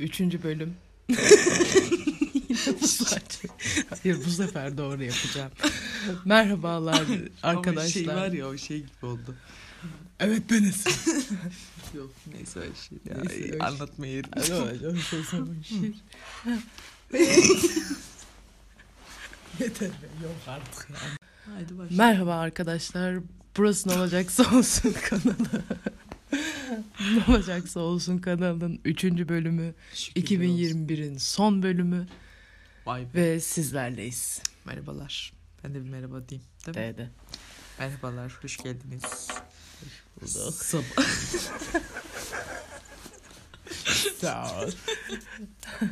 Üçüncü bölüm. Bu saçma. Hayır bu sefer doğru yapacağım. Merhabalar arkadaşlar. Ama şey var ya o şey gibi oldu. Evet beniz. Yok neyse öyle şey. Ya, Neyse, öyle şey. anlatma yerim. Yeter be yok artık yani. Haydi başla. Merhaba arkadaşlar. Burası ne olacaksa olsun kanalı. ne olacaksa olsun kanalının 3. bölümü. Olsun. 2021'in son bölümü Vay be. ve sizlerleyiz. Merhabalar. Ben de bir merhaba diyeyim. Değil mi? Dedi. Merhabalar. Hoş geldiniz. bulduk. Sabah. Sağ ol.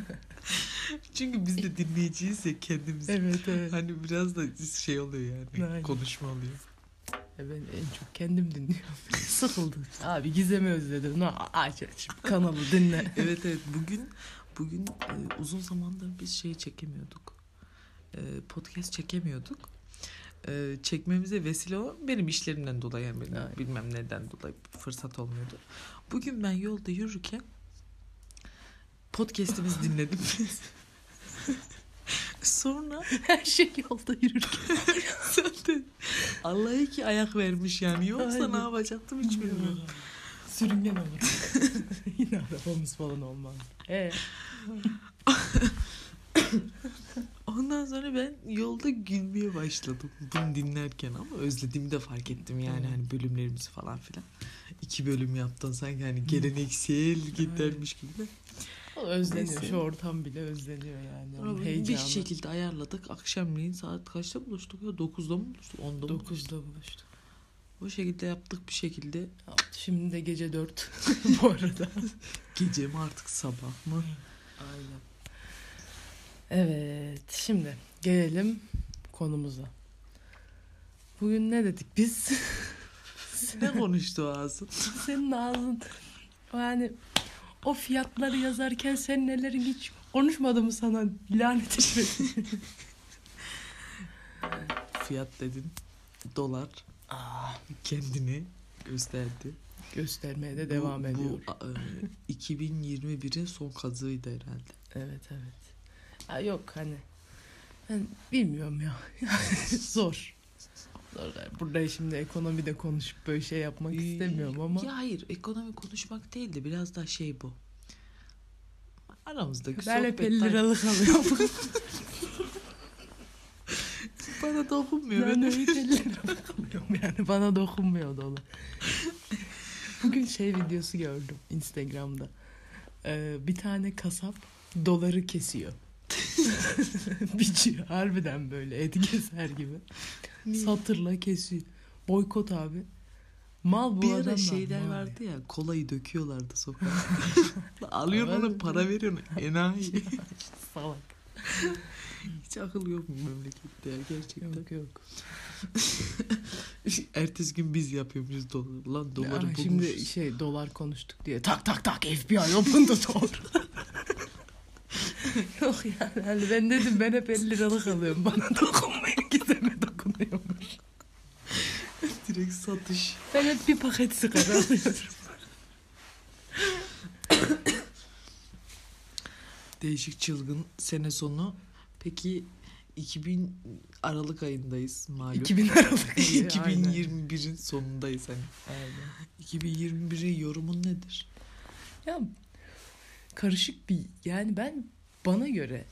Çünkü biz de dinleyiciyiz ya kendimiz. Evet evet. Hani biraz da şey oluyor yani. Aynen. Konuşma oluyor. Ben en çok kendim dinliyorum. Sıkıldım. Abi Gizem'i özledim. Aç aç kanalı dinle. evet evet bugün bugün e, uzun zamandır biz şey çekemiyorduk. E, podcast çekemiyorduk. E, çekmemize vesile olan benim işlerimden dolayı yani benim Aynen. bilmem neden dolayı fırsat olmuyordu. Bugün ben yolda yürürken podcast'imizi dinledim. Sonra Her şey yolda yürürken. zaten Allah'a iki ayak vermiş yani. Yoksa Aynen. ne yapacaktım hiç bilmiyorum. Sürüngen olur. Yine arabamız falan olmaz. Ee, Ondan sonra ben yolda gülmeye başladım bunu dinlerken ama özlediğimi de fark ettim yani hani bölümlerimizi falan filan. İki bölüm yaptın sanki hani geleneksel gidermiş gibi. Özleniyor. Neyse. Şu ortam bile özleniyor yani. Onun bir heyecanı. şekilde ayarladık. Akşamleyin saat kaçta buluştuk ya? 9'da mı buluştuk? 10'da mı buluştuk? 9'da buluştuk. O şekilde yaptık bir şekilde. Şimdi de gece 4 bu arada. Gece mi artık sabah mı? Aynen. Evet, şimdi gelelim konumuza. Bugün ne dedik biz? ne konuştu ağzın? Senin ağzın yani o fiyatları yazarken sen nelerin hiç konuşmadı mı sana lanet etmesin. Fiyat dedin. Dolar Aa, kendini gösterdi. göstermeye de Bu- devam bu, ediyor. e, 2021'in son kazığıydı herhalde. Evet evet. Ha, yok hani ben bilmiyorum ya. Zor. Burada şimdi ekonomide konuşup böyle şey yapmak istemiyorum ama. Ya hayır ekonomi konuşmak değil de biraz daha şey bu. Aramızdaki Ben hep 50 sohbetten liralık alıyorum. bana dokunmuyor. ben Ben de hep 50 liralık alıyorum yani bana dokunmuyor dolar. Bugün şey videosu gördüm Instagram'da. Ee, bir tane kasap doları kesiyor. Biçiyor harbiden böyle et keser gibi. Niye? Satırla kesiyor. Boykot abi. Mal bu bir ara şeyler mal. vardı ya kolayı döküyorlardı sokağa. Alıyorsun ona para veriyorsun. Enayi. Salak. Hiç akıl yok mu memlekette ya gerçekten. Yok yok. Ertesi gün biz yapıyormuşuz dolar. Lan doları Ya, bulmuşuz. şimdi şey dolar konuştuk diye tak tak tak FBI open the door. Yok yani hani ben dedim ben hep 50 liralık alıyorum bana dokunmuyor dokunuyormuş. Direkt satış. Ben hep bir paket sigara alıyorum. Değişik çılgın sene sonu. Peki 2000 Aralık ayındayız malum. 2000 liralık. 2021'in sonundayız hani. Aynen. 2021'i yorumun nedir? Ya karışık bir yani ben bana göre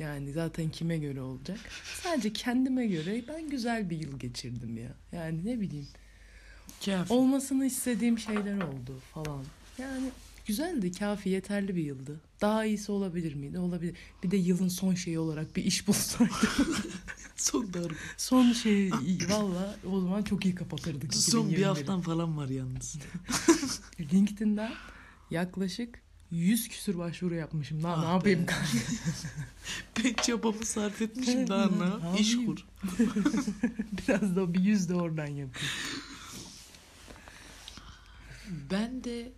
yani zaten kime göre olacak. Sadece kendime göre ben güzel bir yıl geçirdim ya. Yani ne bileyim Kafi. olmasını istediğim şeyler oldu falan. Yani güzeldi, kafi, yeterli bir yıldı. Daha iyisi olabilir miydi? Olabilir. Bir de yılın son şeyi olarak bir iş bulsaydım. Son darbe. son şey valla o zaman çok iyi kapatırdık. Son bir 2021'i. haftan falan var yalnız. LinkedIn'den yaklaşık 100 küsür başvuru yapmışım. Daha Ah ne yapayım? be. ben çabamı sarf etmişim daha ne İş kur. Biraz da bir yüz de oradan yapayım. Ben de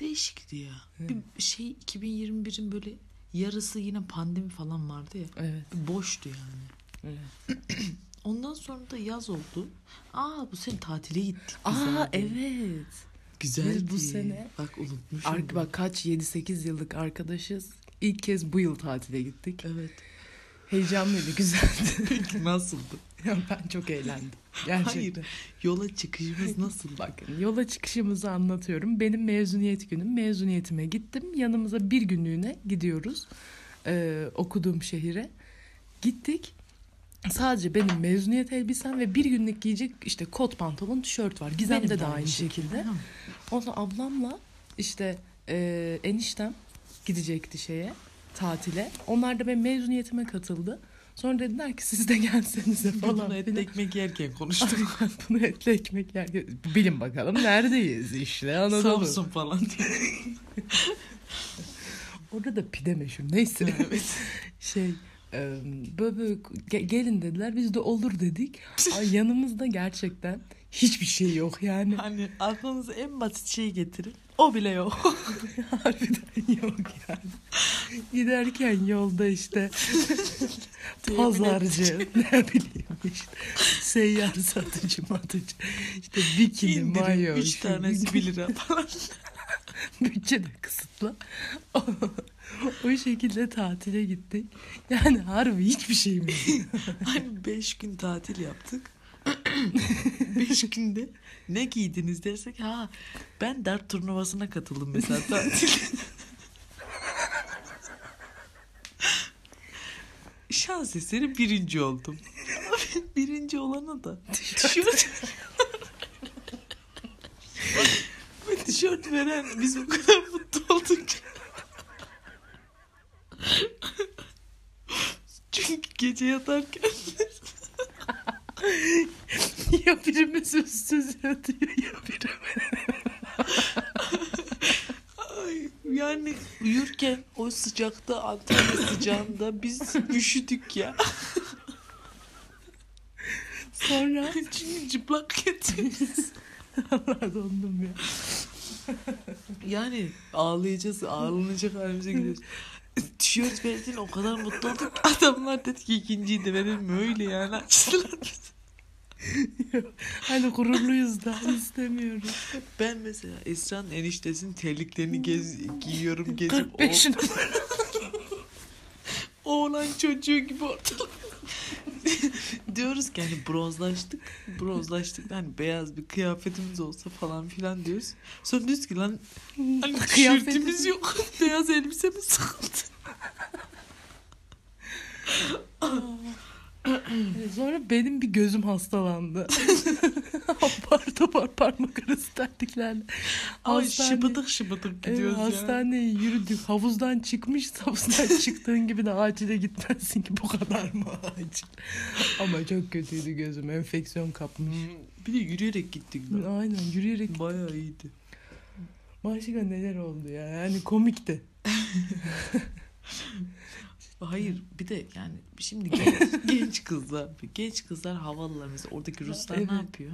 değişikti ya. Bir şey 2021'in böyle yarısı yine pandemi falan vardı ya. Evet. Boştu yani. evet. Ondan sonra da yaz oldu. Aa bu sene tatile gittik Aa abi. evet. Güzel. Biz bu sene- Bak unutmuşum. Ark bak kaç 7-8 yıllık arkadaşız. İlk kez bu yıl tatile gittik. Evet. Heyecanlıydı, güzeldi. Peki nasıldı? Ya ben çok eğlendim. Gerçekten. Hayır. Yola çıkışımız nasıl? Bakın yola çıkışımızı anlatıyorum. Benim mezuniyet günüm. Mezuniyetime gittim. Yanımıza bir günlüğüne gidiyoruz. Ee, okuduğum şehire. Gittik. Sadece benim mezuniyet elbisem ve bir günlük giyecek işte kot pantolon, tişört var. Gizem'de Benim de aynı şey. şekilde. Ha. Ondan ablamla işte e, eniştem gidecekti şeye tatile. Onlar da benim mezuniyetime katıldı. Sonra dediler ki siz de gelsenize falan. Bunu etli ekmek yerken konuştuk. Aynen, bunu etli ekmek yer. Bilin bakalım neredeyiz işte Anadolu. Samsun falan diye. Orada da pide meşhur neyse. evet. şey e, böyle, böyle ge- gelin dediler biz de olur dedik. Ay, yanımızda gerçekten hiçbir şey yok yani. Hani aklınıza en basit şeyi getirin. O bile yok. Harbiden yok yani. Giderken yolda işte pazarcı ne bileyim işte seyyar satıcı matıcı işte bikini İndirim mayo 3 şu- tanesi 1 lira falan. bütçe de kısıtlı. o şekilde tatile gittik. Yani harbi hiçbir şeyimiz yok. Hani 5 gün tatil yaptık. 5 günde ne giydiniz dersek ha ben dart turnuvasına katıldım mesela tatil. Şans eseri birinci oldum. Birinci olana da tişört ve tişört veren biz o kadar mutlu olduk ki. Çünkü gece yatarken ya birimiz üstsüz yatıyor ya birimiz. Yani uyurken o sıcakta Antalya sıcağında biz üşüdük ya. Sonra Çünkü çıplak yatıyoruz. Allah dondum ya. Yani ağlayacağız, ağlanacak halimize gidiyoruz. Tişört verdin o kadar mutlu olduk ki adamlar dedi ki ikinciyi de verelim öyle yani açtılar. Hani gururluyuz da istemiyoruz. Ben mesela Esra'nın eniştesinin terliklerini gez, giyiyorum gezip 45 o, oğlan çocuğu gibi ortalık. diyoruz ki hani bronzlaştık. Bronzlaştık hani beyaz bir kıyafetimiz olsa falan filan diyoruz. Sonra diyoruz ki lan hani tişörtümüz yok. beyaz elbisemiz kaldı. Sonra benim bir gözüm hastalandı. Apar topar parmak arası terliklerle. Ay Hastane- şıbıdık şıbıdık Evet, gidiyoruz ya. hastaneye yürüdük. Havuzdan çıkmış, havuzdan çıktığın gibi de acile gitmezsin ki bu kadar mı acil? Ama çok kötüydü gözüm. Enfeksiyon kapmış. Hmm, Bir de yürüyerek gittik. lan. Aynen yürüyerek. Bayağı iyiydi. Başka neler oldu ya. Yani komikti. Hayır bir de yani şimdi genç, genç kızlar genç kızlar havalılar mesela oradaki Ruslar Evet. ne yapıyor?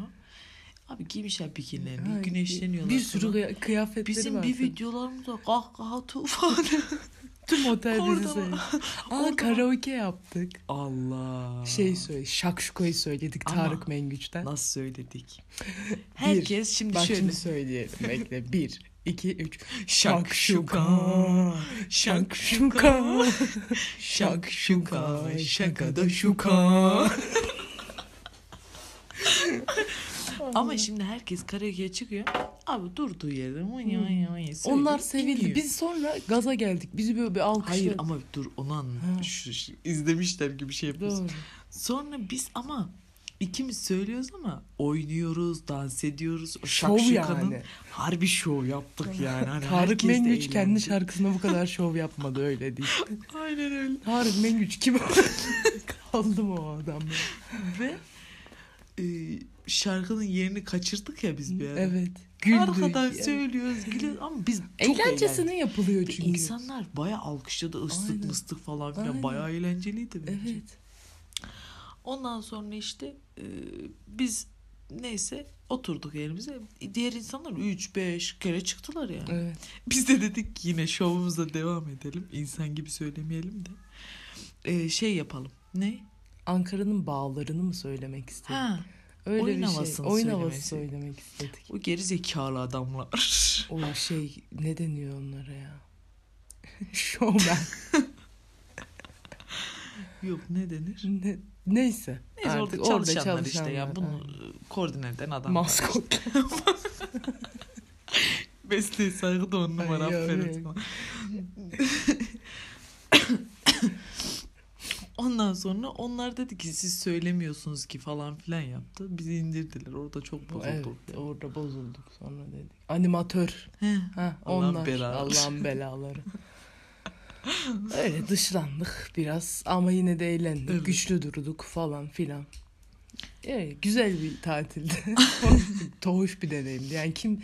Abi giymişler bikinilerini güneşleniyorlar. Bir sürü kıya- kıyafetleri Bizim var. bir videolarımızda kahkaha tufan. Tüm otel bizi söyledi. Aa karaoke yaptık. Allah. Şey söyle, şakşukayı söyledik Ama Tarık Mengüç'ten. Nasıl söyledik? Herkes şimdi Bak şöyle. şimdi söyleyelim. Bekle. Bir, iki, üç. Şakşuka. Şakşuka. Şakşuka. Şakada şuka. Ama şimdi herkes karaoke'ye çıkıyor. Abi durduğu yerde mıy mıy söylüyor, Onlar sevildi. iniyor. Biz sonra gaza geldik. Bizi böyle bir alkışladı. Hayır ama dur. Ha. Şu, şu, izlemişler gibi şey yapıyoruz. Doğru. Sonra biz ama ikimiz söylüyoruz ama oynuyoruz, dans ediyoruz. O Şov yani. harbi şov yaptık yani. Hani Tarık Mengüç kendi şarkısına bu kadar şov yapmadı öyle değil. Aynen öyle. Tarık Mengüç kim? Kaldı mı o adam? ya? Ve e, şarkının yerini kaçırdık ya biz bir ara. Evet. Güldük. Arkadan yani. söylüyoruz, gülüyoruz ama biz çok eğlendik. Eğlencesine yapılıyor Ve çünkü. İnsanlar bayağı alkışladı, ıslık Aynen. mıstık falan filan. Bayağı eğlenceliydi bence. Evet. Ondan sonra işte e, biz neyse oturduk yerimize. Diğer insanlar 3-5 kere çıktılar yani. Evet. Biz de dedik ki yine şovumuza devam edelim. İnsan gibi söylemeyelim de. E, şey yapalım. Ne? Ankara'nın bağlarını mı söylemek istedim? Ha. Öyle Oyun bir şey. havasını Oyun söylemek havası söylemek istedik. O geri zekalı adamlar. O şey ne deniyor onlara ya? Showman. Yok ne denir? Ne, neyse. Neyse Artık orada çalışanlar işte ya. çalışanlar, Bunu aynen. koordine eden adam. Maskot. Mesleği saygı da on numara Ay, aferin. Ondan sonra onlar dedi ki siz söylemiyorsunuz ki falan filan yaptı. Bizi indirdiler. Orada çok evet bozulduk. orada bozulduk sonra dedik. Animatör. Ha, onlar. belaları. Allah'ın belaları. Öyle dışlandık biraz ama yine de eğlendik. Evet. Güçlü durduk falan filan. Evet, güzel bir tatildi. Tohuş bir deneyimdi. Yani kim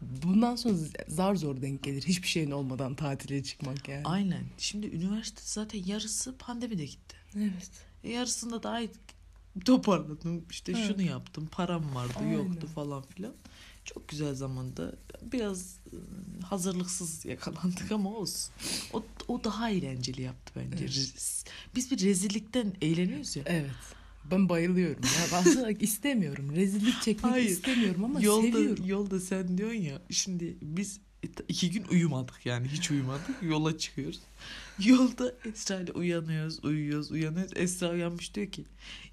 bundan sonra zar zor denk gelir. Hiçbir şeyin olmadan tatile çıkmak yani. Aynen. Şimdi üniversite zaten yarısı pandemide gitti. Evet. E yarısında da ay toparladım. İşte Evet. şunu yaptım. Param vardı Aynen. yoktu falan filan. Çok güzel zamanda. Biraz e, hazırlıksız yakalandık ama olsun. O, o daha eğlenceli yaptı bence. Evet. Biz bir rezillikten eğleniyoruz ya. Evet. Ben bayılıyorum. Ya aslında istemiyorum. Rezillik çekmek Hayır. istemiyorum ama yolda, seviyorum. Yolda sen diyorsun ya şimdi biz iki gün uyumadık yani hiç uyumadık yola çıkıyoruz. Yolda Esra ile uyanıyoruz uyuyoruz uyanıyoruz Esra uyanmış diyor ki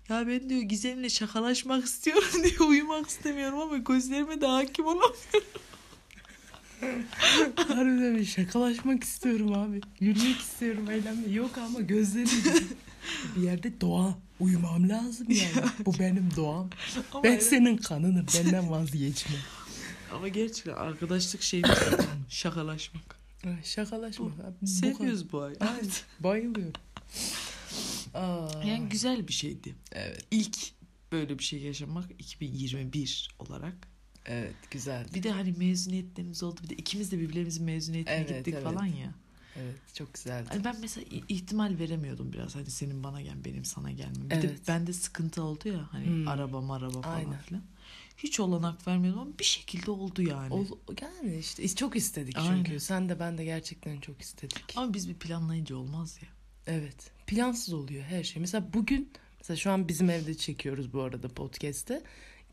ya ben diyor Gizem'le şakalaşmak istiyorum diyor uyumak istemiyorum ama gözlerime de hakim olamıyorum. Harbiden şakalaşmak istiyorum abi. Yürümek istiyorum eğlenmek. Yok ama gözlerim bir yerde doğa. Uyumam lazım yani. Bu benim doğam. Ama, Ben evet, senin kanınım. Benden vazgeçme. ama gerçekten arkadaşlık şeyimiz şakalaşmak. Şakalaşmak. Bu Seviyoruz bu ay. Aynen. Bayılıyorum. Aa, Yani güzel bir şeydi. Evet. İlk böyle bir şey yaşamak 2021 olarak. Evet güzeldi. Bir de hani mezuniyetlerimiz oldu. Bir de ikimiz de birbirlerimizin mezuniyetine Evet, gittik evet. falan ya. Evet çok güzeldi. Hani ben mesela ihtimal veremiyordum biraz. Hani senin bana gel, benim sana gelmem. Bir de Evet. bende sıkıntı oldu ya. Hani Hmm. araba maraba falan Aynen. filan. Hiç olanak vermiyordum ama bir şekilde oldu yani. Ol, yani işte çok istedik çünkü. Aynen. Sen de ben de gerçekten çok istedik. Ama biz bir planlayınca olmaz ya. Evet. Plansız oluyor her şey. Mesela bugün mesela şu an bizim evde çekiyoruz bu arada podcast'te.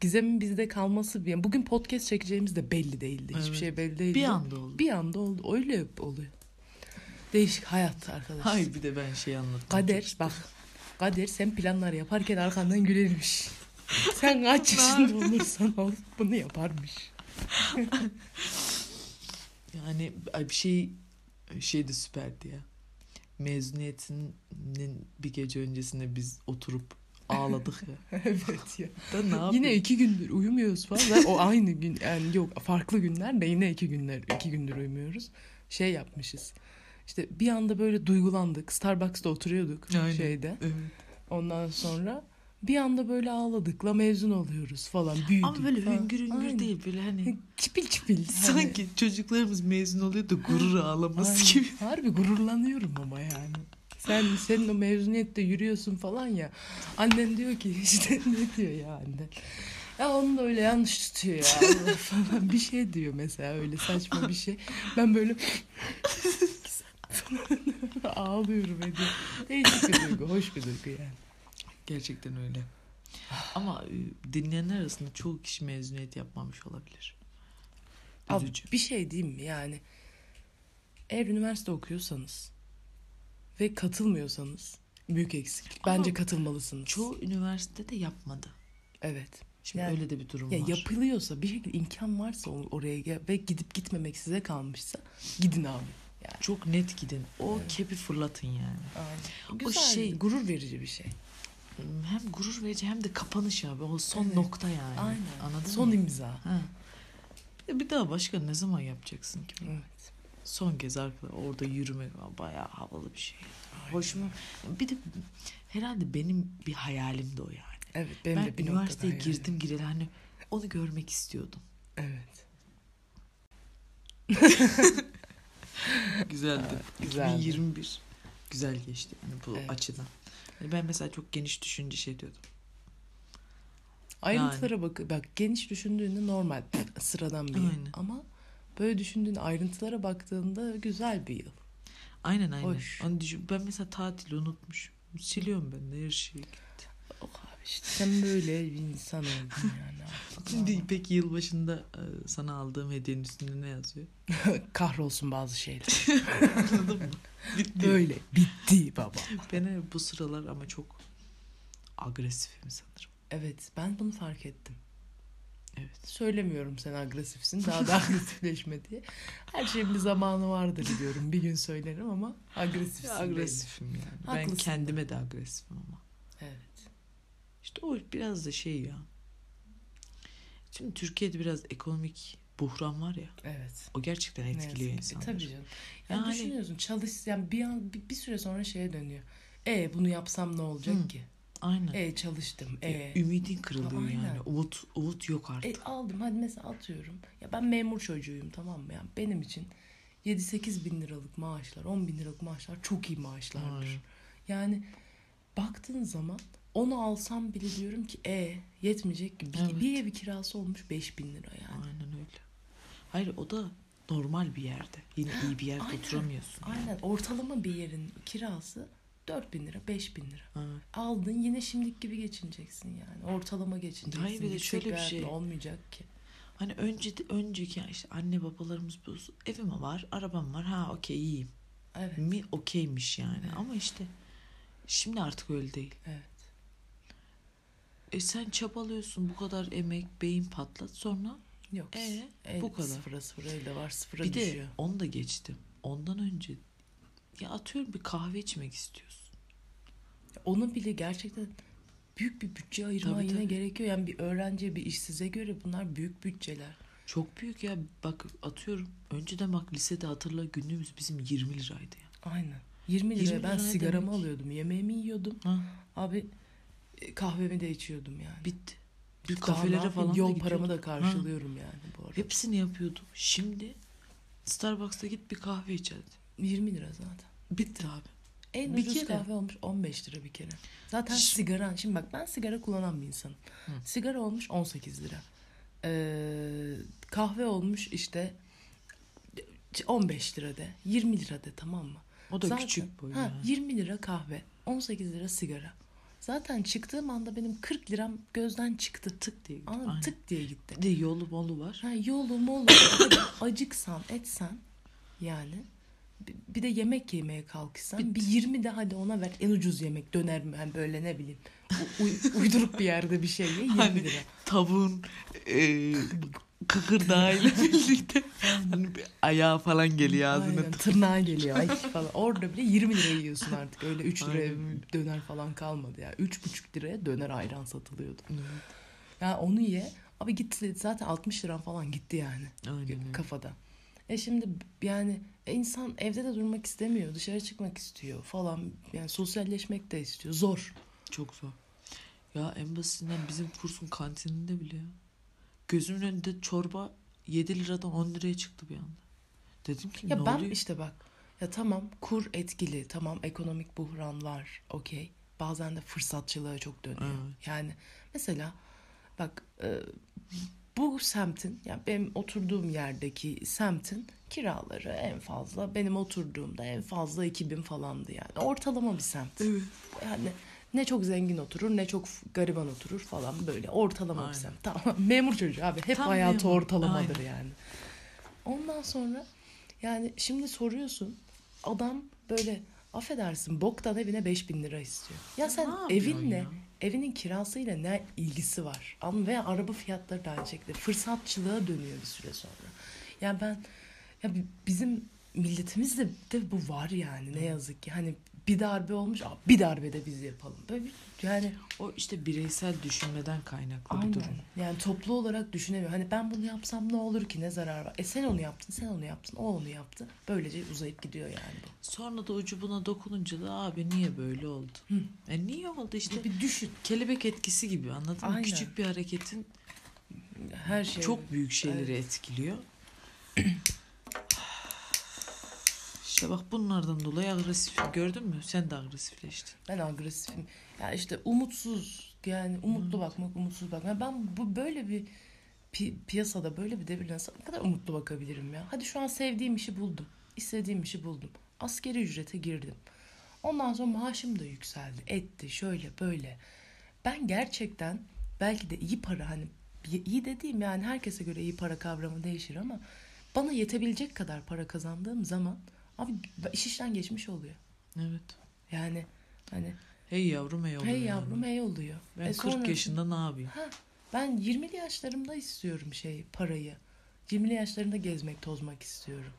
Gizem'in bizde kalması bir bugün podcast çekeceğimiz de belli değildi. Hiçbir Evet. şey belli değildi. Bir anda oldu. Bir anda oldu. Öyle oluyor. Değişik hayat arkadaşlar. Hayır bir de ben şey anlattım. Kader bak. Kader sen planlar yaparken arkandan gülermiş. Sen kaç yaşında olursan ol bunu yaparmış. Yani bir şey şey de süperdi ya. Mezuniyetinin bir gece öncesinde biz oturup ağladık ya. evet ya. Da ne yapayım? Yine iki gündür uyumuyoruz falan. O aynı gün yani yok farklı günler de yine iki günler iki gündür uyumuyoruz. Şey yapmışız. İşte bir anda böyle duygulandık. Starbucks'ta oturuyorduk Aynen. şeyde. Evet. Ondan sonra bir anda böyle ağladık. La mezun oluyoruz falan. Büyüdük Ama böyle falan. hüngür hüngür Aynen. değil böyle hani Çipil çipil. Hani- sanki çocuklarımız mezun oluyor da gurur ağlaması Aynen. gibi. Harbi gururlanıyorum ama yani. Sen senin o mezuniyette yürüyorsun falan ya. Annen diyor ki işte ne diyor ya annen. Ya onu da öyle yanlış tutuyor ya falan bir şey diyor mesela öyle saçma bir şey. Ben böyle ağlıyorum ediyor. Değişik bir duygu, hoş bir duygu yani. Gerçekten öyle. Ama e, dinleyenler arasında çoğu kişi mezuniyet yapmamış olabilir. Abi, bir şey diyeyim mi yani eğer üniversite okuyorsanız ve katılmıyorsanız büyük eksik. Bence Ama katılmalısınız. Çoğu üniversitede yapmadı. Evet. Şimdi Yani- öyle de bir durum Ya var. yapılıyorsa bir şekilde imkan varsa oraya ve gidip gitmemek size kalmışsa gidin abi. Yani. Çok net gidin. O Evet. kepi fırlatın yani. Aynen. O Güzel, şey- gurur verici bir şey. Hem gurur verici hem de kapanış abi. O son Evet. nokta yani. Aynen. Anladın Son mı? imza. Ha. Bir, de bir daha başka ne zaman yapacaksın ki? Evet. Son kez arkada orada yürümek bayağı havalı bir şey. Hoşuma. Bir de herhalde benim bir hayalim de o yani. Evet benim ben de bir üniversiteye noktada yani. girdim gireli hani onu görmek istiyordum. Evet. Güzeldi. güzeldi. 2021 güzel geçti yani bu Evet. açıdan. Yani ben mesela çok geniş düşünce şey diyordum. Ayrıntılara bak bak geniş düşündüğünde normal sıradan bir yıl. Aynen. Ama böyle düşündüğün ayrıntılara baktığında güzel bir yıl. Aynen aynen. Hoş. Onu düşün, ben mesela tatili unutmuşum. Siliyorum ben de her şeyi. Yok abi işte sen böyle bir insan oldun yani. Şimdi peki yılbaşında e, sana aldığım hediyenin üstünde ne yazıyor? Kahrolsun bazı şeyler. Anladın mı? Bitti. Böyle bitti baba. Ben bu sıralar ama çok agresifim sanırım. Evet ben bunu fark ettim. Evet. Söylemiyorum sen agresifsin daha da agresifleşme diye. Her şeyin bir zamanı vardır diyorum. Bir gün söylerim ama agresifsin. belli. agresifim yani. Ben Haklısın. kendime de agresifim ama. Evet. İşte o biraz da şey ya. Şimdi Türkiye'de biraz ekonomik buhran var ya. Evet. O gerçekten etkiliyor ki. insanları. Tabii canım. Yani, Yani- düşünüyorsun çalış yani bir, an, bir, bir süre sonra şeye dönüyor. E bunu yapsam ne olacak Hı. ki? Aynen. E çalıştım. E, Ya, Ümidin kırılıyor Aynen. yani. Umut, umut yok artık. e aldım hadi mesela atıyorum. Ya ben memur çocuğuyum tamam mı? Yani benim için 7-8 bin liralık maaşlar, 10 bin liralık maaşlar çok iyi maaşlardır. Aynen. Yani baktığın zaman onu alsam bile diyorum ki e yetmeyecek. Bir, Evet. bir ev kirası olmuş 5 bin lira yani. Aynen öyle. Hayır o da normal bir yerde. Yine iyi bir yerde Aynen. oturamıyorsun. yani. Aynen ortalama bir yerin kirası 4 bin lira 5 bin lira. Ha. Aldın yine şimdiki gibi geçineceksin yani. Ortalama geçineceksin. Hayır, bir de şöyle bir şey. olmayacak ki. Hani önce önceki işte anne babalarımız bu evim var, arabam var. Ha okey iyiyim. Evet. Mi okeymiş yani. Evet. Ama işte şimdi artık öyle değil. Evet. E sen çabalıyorsun bu kadar emek, beyin patlat sonra Yok. E, El bu kadar. Sıfıra sıfıra elde var sıfıra bir de düşüyor. onu da geçtim. Ondan önce ya atıyorum bir kahve içmek istiyorsun. Onun bile gerçekten büyük bir bütçe ayırman Tabii, yine tabii. gerekiyor. Yani bir öğrenciye bir işsize göre bunlar büyük bütçeler. Çok büyük ya bak atıyorum. Önceden bak lisede hatırla günlüğümüz bizim 20 liraydı ya. Aynen. 20 liraya 20 ben sigaramı demek? alıyordum. Yemeğimi yiyordum. Ha, Abi e, kahvemi de içiyordum yani. bitti. Bir kafelere falan da Yol paramı gidiyorduk. da karşılıyorum yani bu arada. Hepsini yapıyordum. Şimdi Starbucks'ta git bir kahve iç hadi. 20 lira zaten. Bitti abi. En Bir ucuz kere. kahve olmuş 15 lira bir kere. Zaten Ş- sigara, şimdi bak ben sigara kullanan bir insanım. Hı. Sigara olmuş 18 lira. Ee, kahve olmuş işte 15 lira de, 20 lira de tamam mı? O da Zaten- küçük boy ha, yani. 20 lira kahve, 18 lira sigara. Zaten çıktığım anda benim 40 liram gözden çıktı. Tık diye gitti. Anladın? Aynen. Tık diye gitti. Bir de yolu molu var. Ha, yolu molu acıksan etsen yani bir- de yemek yemeye kalkışsan Bitti. bir 20 de hadi ona ver en ucuz yemek döner mi hani böyle ne bileyim u- uy- uyduruk bir yerde bir şey ye 20 Hani lira. Tavuğun e, kıkırdağıyla birlikte hani bir ayağı falan geliyor ağzına. Aynen, tırnağa geliyor ay falan. Orada bile 20 lira yiyorsun artık. Öyle 3 liraya Aynen döner falan kalmadı ya. 3,5 liraya döner ayran satılıyordu. Evet, Ya onu ye. Abi gitti zaten 60 liram falan gitti yani. Aynen kafada. E şimdi yani e, insan evde de durmak istemiyor. Dışarı çıkmak istiyor falan. Yani sosyalleşmek de istiyor. Zor. Çok zor. Ya en basitinden bizim kursun kantininde bile ya. Gözümün önünde çorba 7 liradan 10 liraya çıktı bir anda. Dedim ki Ya ne ben oluyor? işte bak. Ya tamam kur etkili. Tamam ekonomik buhran var. Okey. Bazen de fırsatçılığa çok dönüyor. Evet. Yani mesela bak e, bu semtin yani benim oturduğum yerdeki semtin kiraları en fazla benim oturduğumda en fazla 2000 falandı yani. Ortalama bir semt. Evet. Yani ne çok zengin oturur ne çok gariban oturur falan böyle ortalama bir Aynen. semt. Tamam memur çocuğu abi hep Tam hayatı memur, ortalamadır aynen. yani. Ondan sonra yani şimdi soruyorsun adam böyle affedersin boktan evine 5000 lira istiyor. Ya sen ne evinle ya? evinin kirasıyla ne ilgisi var? Ama veya araba fiyatları da aynı şekilde fırsatçılığa dönüyor bir süre sonra. Yani ben ya bi- bizim milletimizde de bu var yani ne yazık ki. Hani bir darbe olmuş, "Aa, bir darbe de biz yapalım. Böyle bir, yani O işte bireysel düşünmeden kaynaklı bir aynen. durum. Yani toplu olarak düşünemiyor. Hani ben bunu yapsam ne olur ki ne zarar var? E sen onu yaptın, sen onu yaptın, o onu yaptı. Böylece uzayıp gidiyor yani bu. Sonra da ucu buna dokununca da abi niye böyle oldu? Hı. E niye oldu işte? İşte bir düşün. Kelebek etkisi gibi anladın mı? Aynen. Küçük bir hareketin Her şey. çok büyük şeyleri etkiliyor. İşte bak bunlardan dolayı agresif. Gördün mü? Sen de agresifleştin. Ben agresifim. Ya işte umutsuz yani umutlu bakmak, umutsuz bakmak. Ya ben bu böyle bir pi- piyasada böyle bir devirde nasıl ne kadar umutlu bakabilirim ya. Hadi şu an sevdiğim işi buldum. istediğim işi buldum. Askeri ücrete girdim. Ondan sonra maaşım da yükseldi. Etti şöyle böyle. ben gerçekten belki de iyi para hani iyi dediğim yani herkese göre iyi para kavramı değişir ama bana yetebilecek kadar para kazandığım zaman abi iş işten geçmiş oluyor. Evet. Yani hani Hey yavrum hey oluyor. hey yavrum hey oluyor. Ben E 40 sonra- yaşında ne yapayım? Ha, ben 20'li yaşlarımda istiyorum şey parayı. 20'li yaşlarımda gezmek tozmak istiyorum.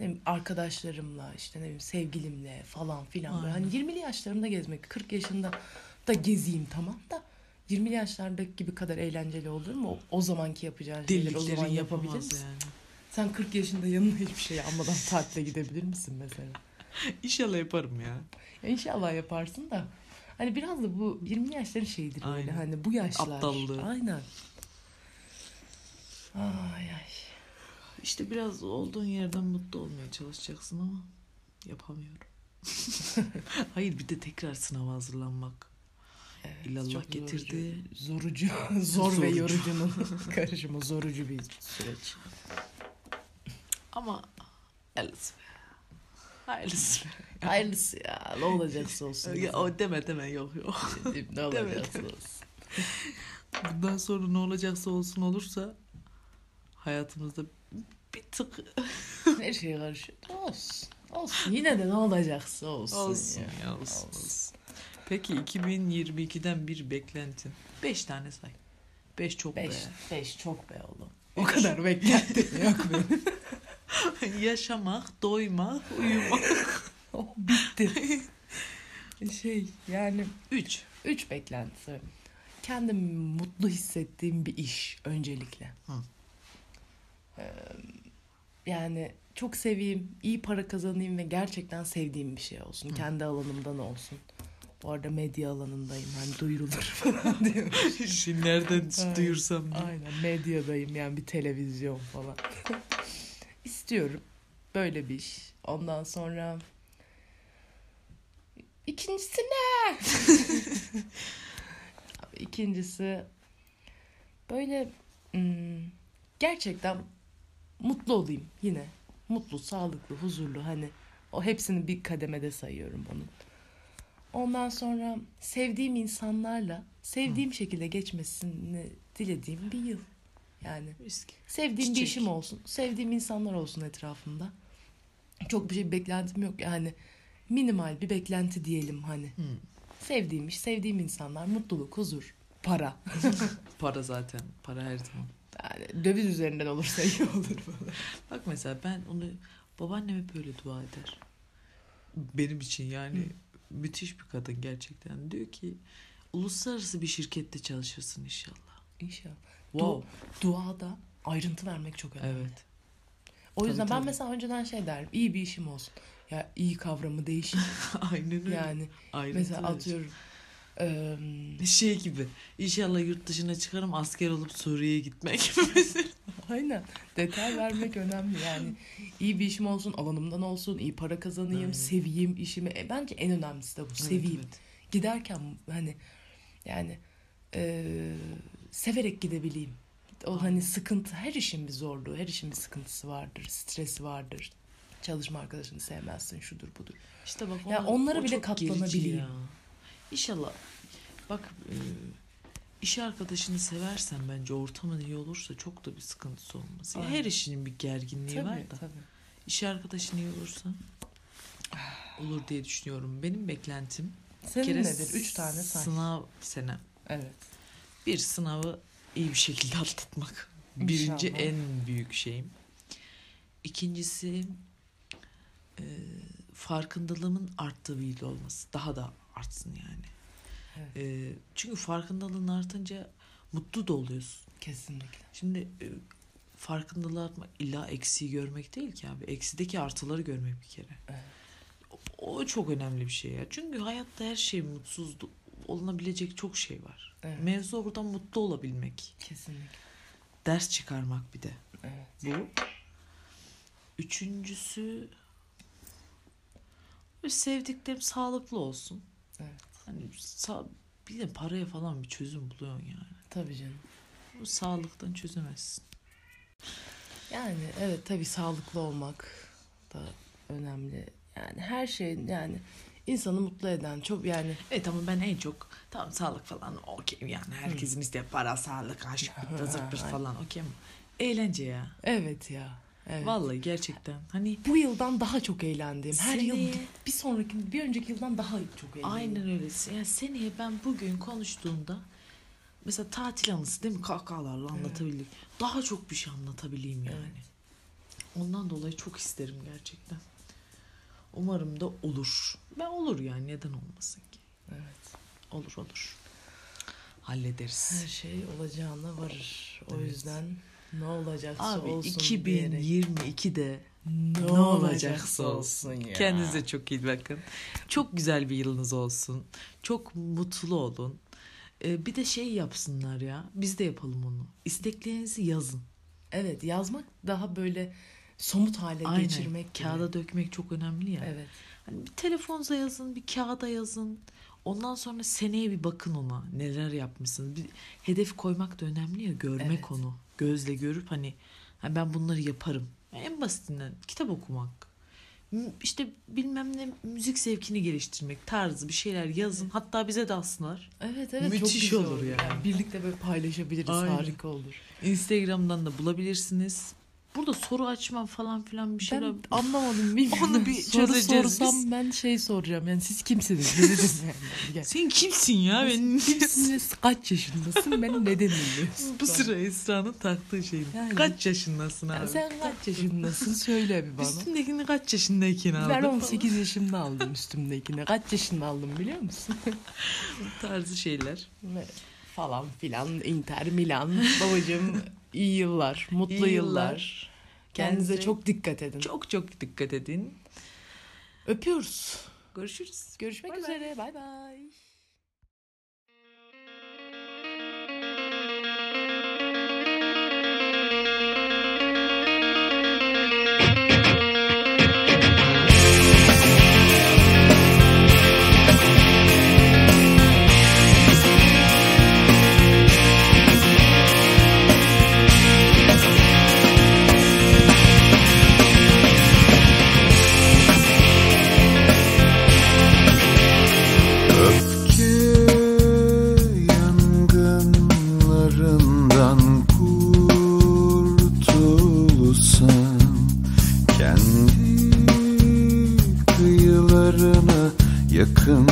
Ne bileyim, arkadaşlarımla işte ne bileyim sevgilimle falan filan böyle. Hani 20'li yaşlarımda gezmek 40 yaşında da gezeyim tamam da 20'li yaşlardaki gibi kadar eğlenceli olur mu? O, o zamanki yapacağın şeyleri o zaman yapabilir misin? yani. Sen 40 yaşında yanına hiçbir şey almadan tatile gidebilir misin mesela? İnşallah yaparım ya. Ya inşallah yaparsın da. Hani biraz da bu 20 yaşların şeyidir böyle Aynen. hani bu yaşlar. Aptallığı. Aynen. Ay ay. İşte biraz olduğun yerden mutlu olmaya çalışacaksın ama yapamıyorum. Hayır bir de tekrar sınava hazırlanmak. Evet, İllallah getirdi. Zorucu. Zor ve Zorucu. yorucunun karışımı. Zorucu bir süreç. Ama hayırlısı be. Hayırlısı be. Hayırlısı ya. Ne olacaksa olsun. Ya, o deme deme yok yok. ne olacaksa olsun. Bundan sonra ne olacaksa olsun olursa hayatımızda bir tık Her şey karışıyor. Olsun. Olsun. Yine de ne olacaksa olsun. olsun ya. ya olsun. olsun. Peki 2022'den bir beklentin. 5 tane say. 5 çok Beş, be. beş çok be oğlum. O kadar beklentim yok benim. Yaşamak, doymak, uyumak. Oh, bitti. şey yani 3. üç beklentisi. Kendimi mutlu hissettiğim bir iş öncelikle. Hı. Ee, yani çok seveyim, iyi para kazanayım ve gerçekten sevdiğim bir şey olsun. Kendi alanımdan olsun. Bu arada medya alanındayım. Hani duyurulur falan diyor. Şimdi nereden duyursam diye. Aynen medyadayım yani bir televizyon falan. İstiyorum böyle bir iş. Ondan sonra ikincisi ne? İkincisi böyle hmm, gerçekten mutlu olayım yine. Mutlu, sağlıklı, huzurlu hani o hepsini bir kademede sayıyorum onun. Ondan sonra sevdiğim insanlarla sevdiğim şekilde geçmesini dilediğim bir yıl. Yani Miski. sevdiğim bir Çiçek. işim olsun, sevdiğim insanlar olsun etrafımda. Çok bir şey beklentim yok yani minimal bir beklenti diyelim hani. Hı. Sevdiğim iş, sevdiğim insanlar, mutluluk, huzur, para. Para zaten. Para her zaman. Yani döviz üzerinden olursa iyi olur falan. Bak mesela ben onu babaannem hep böyle dua eder. Benim için yani müthiş bir kadın gerçekten. Diyor ki uluslararası bir şirkette çalışırsın inşallah. İnşallah. Wow. Duada ayrıntı vermek çok önemli. Evet. O yüzden Tabii, ben tabii. mesela önceden şey derim. iyi bir işim olsun. Ya iyi kavramı değişir. Aynen öyle. yani Ayrıntı mesela verir. atıyorum. eee, Şey gibi. İnşallah yurt dışına çıkarım asker olup Suriye'ye gitmek mesela. Aynen. Detay vermek önemli yani. iyi bir işim olsun, alanımdan olsun, iyi para kazanayım, Aynen. seveyim işimi. E, bence en önemlisi de bu. seveyim. Evet, Giderken hani yani eee, severek gidebileyim. O hani sıkıntı, her işin bir zorluğu, her işin bir sıkıntısı vardır, stresi vardır. Çalışma arkadaşını sevmezsin, şudur budur. İşte bak ona- onlara o bile katlanabileyim. ya. İnşallah bak e, iş arkadaşını seversen bence ortamın iyi olursa çok da bir sıkıntısı olmaz. Aynen. her işinin bir gerginliği Tabii, var da. tabii. İş arkadaşın iyi olursa olur diye düşünüyorum. Benim beklentim bir Senin kere nedir? Üç tane say. sınav senem. Evet. Bir sınavı iyi bir şekilde atlatmak. Birinci İnşallah. en büyük şeyim. İkincisi e, farkındalığımın arttığı bir yıl olması. Daha da artsın yani. Evet. E, çünkü farkındalığın artınca mutlu da oluyorsun. Kesinlikle. Şimdi e, farkındalığı artmak illa eksiği görmek değil ki abi. Eksideki artıları görmek bir kere. Evet. O, o çok önemli bir şey ya. Çünkü hayatta her şey mutsuz olunabilecek çok şey var. Evet. Mevzu oradan mutlu olabilmek. Kesinlikle. Ders çıkarmak bir de. Evet. Bu. Üçüncüsü sevdiklerim sağlıklı olsun. Evet. Hani sağ, bir de paraya falan bir çözüm buluyorsun yani. Tabii canım. Bu sağlıktan çözemezsin. Yani evet tabii sağlıklı olmak da önemli. Yani her şeyin yani insanı mutlu eden çok yani Evet ama ben en çok tamam sağlık falan okey yani herkesin işte para, sağlık, aşk, zırt falan okey ama eğlence ya. evet ya. Evet. Vallahi gerçekten. Hani Bu yıldan daha çok eğlendim. Her yıl Seneye- bir sonraki bir önceki yıldan daha çok eğlendim. aynen öyle. Yani seneye ben bugün konuştuğumda mesela tatil anısı değil mi? Kahkahalarla anlatabildik. Daha çok bir şey anlatabileyim yani. Ondan dolayı çok isterim gerçekten. Umarım da olur. Ben olur yani neden olmasın ki? Evet. Olur olur. Hallederiz. Her şey olacağına varır. O Evet. yüzden ne olacaksa Abi olsun diyerek 2022'de ne, ne olacaksa olsun. ya. Kendinize çok iyi bakın. Çok güzel bir yılınız olsun. Çok mutlu olun. Ee, bir de şey yapsınlar ya. Biz de yapalım onu. İsteklerinizi yazın. Evet yazmak daha böyle somut hale Aynen. geçirmek gibi. Kağıda dökmek çok önemli ya. Evet. Hani bir telefonunuza yazın, bir kağıda yazın. Ondan sonra seneye bir bakın ona. Neler yapmışsınız. Bir hedef koymak da önemli ya. Görmek Evet. onu. Gözle görüp hani "Ha, ben bunları yaparım. En basitinden kitap okumak. İşte bilmem ne müzik zevkini geliştirmek tarzı bir şeyler yazın. Hatta bize de alsınlar. Evet evet çok Müthiş güzel olur olur yani. Birlikte böyle paylaşabiliriz. Aynen. Harika olur. Instagram'dan da bulabilirsiniz. Burada soru açmam falan filan bir şeyler. Ben anlamadım bilmiyorum. Onu bir Soru çözeceğiz sorsam biz. ben şey soracağım. Yani siz kimsiniz? Dedim yani. Sen kimsin ya? Ben Kimsiniz? Kaç yaşındasın? Beni neden dinliyorsun? bu sıra Esra'nın taktığı şey. Yani- Kaç yaşındasın abi? Yani sen kaç yaşındasın? Söyle bir bana. Üstündekini kaç yaşındayken aldın? Ben falan 18 yaşımda aldım üstümdekini. Kaç yaşında aldım biliyor musun? tarzı şeyler. Ve falan filan. Inter Milan. Babacığım iyi yıllar. Mutlu İyi yıllar. yıllar. Kendinize Kendinize çok dikkat edin. Çok çok dikkat edin. Öpüyoruz. Görüşürüz. Görüşmek bay. üzere. Bay bay. Kendi kıyılarına yakın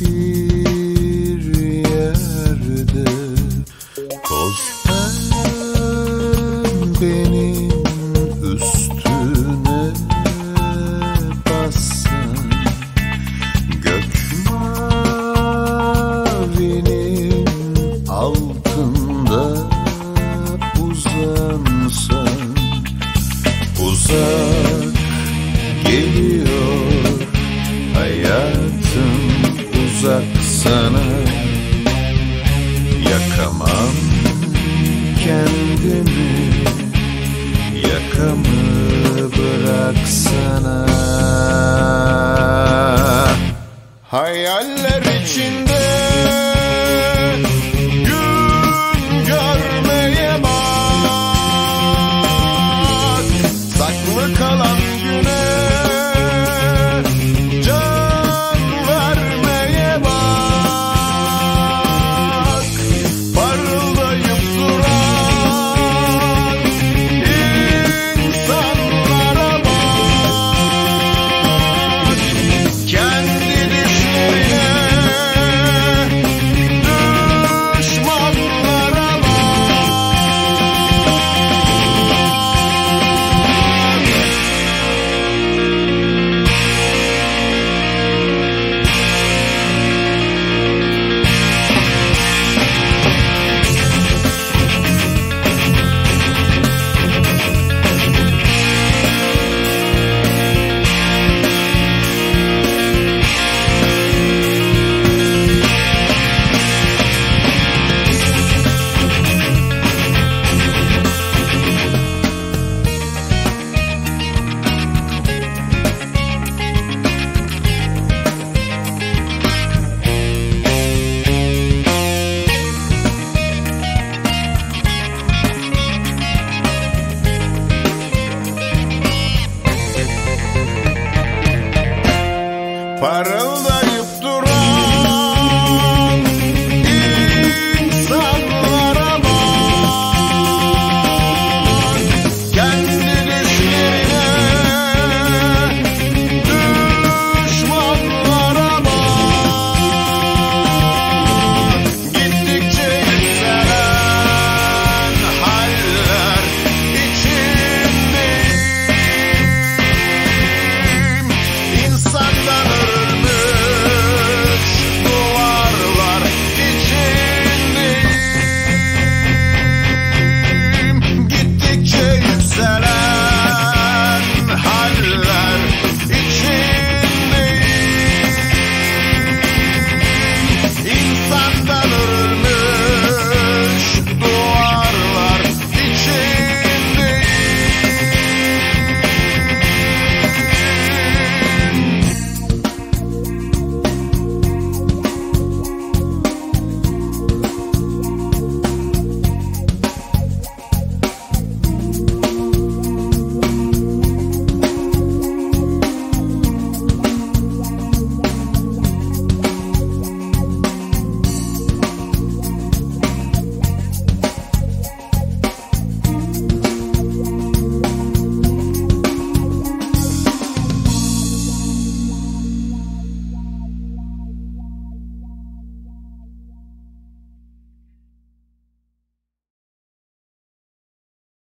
bir yerde Salı kalan güne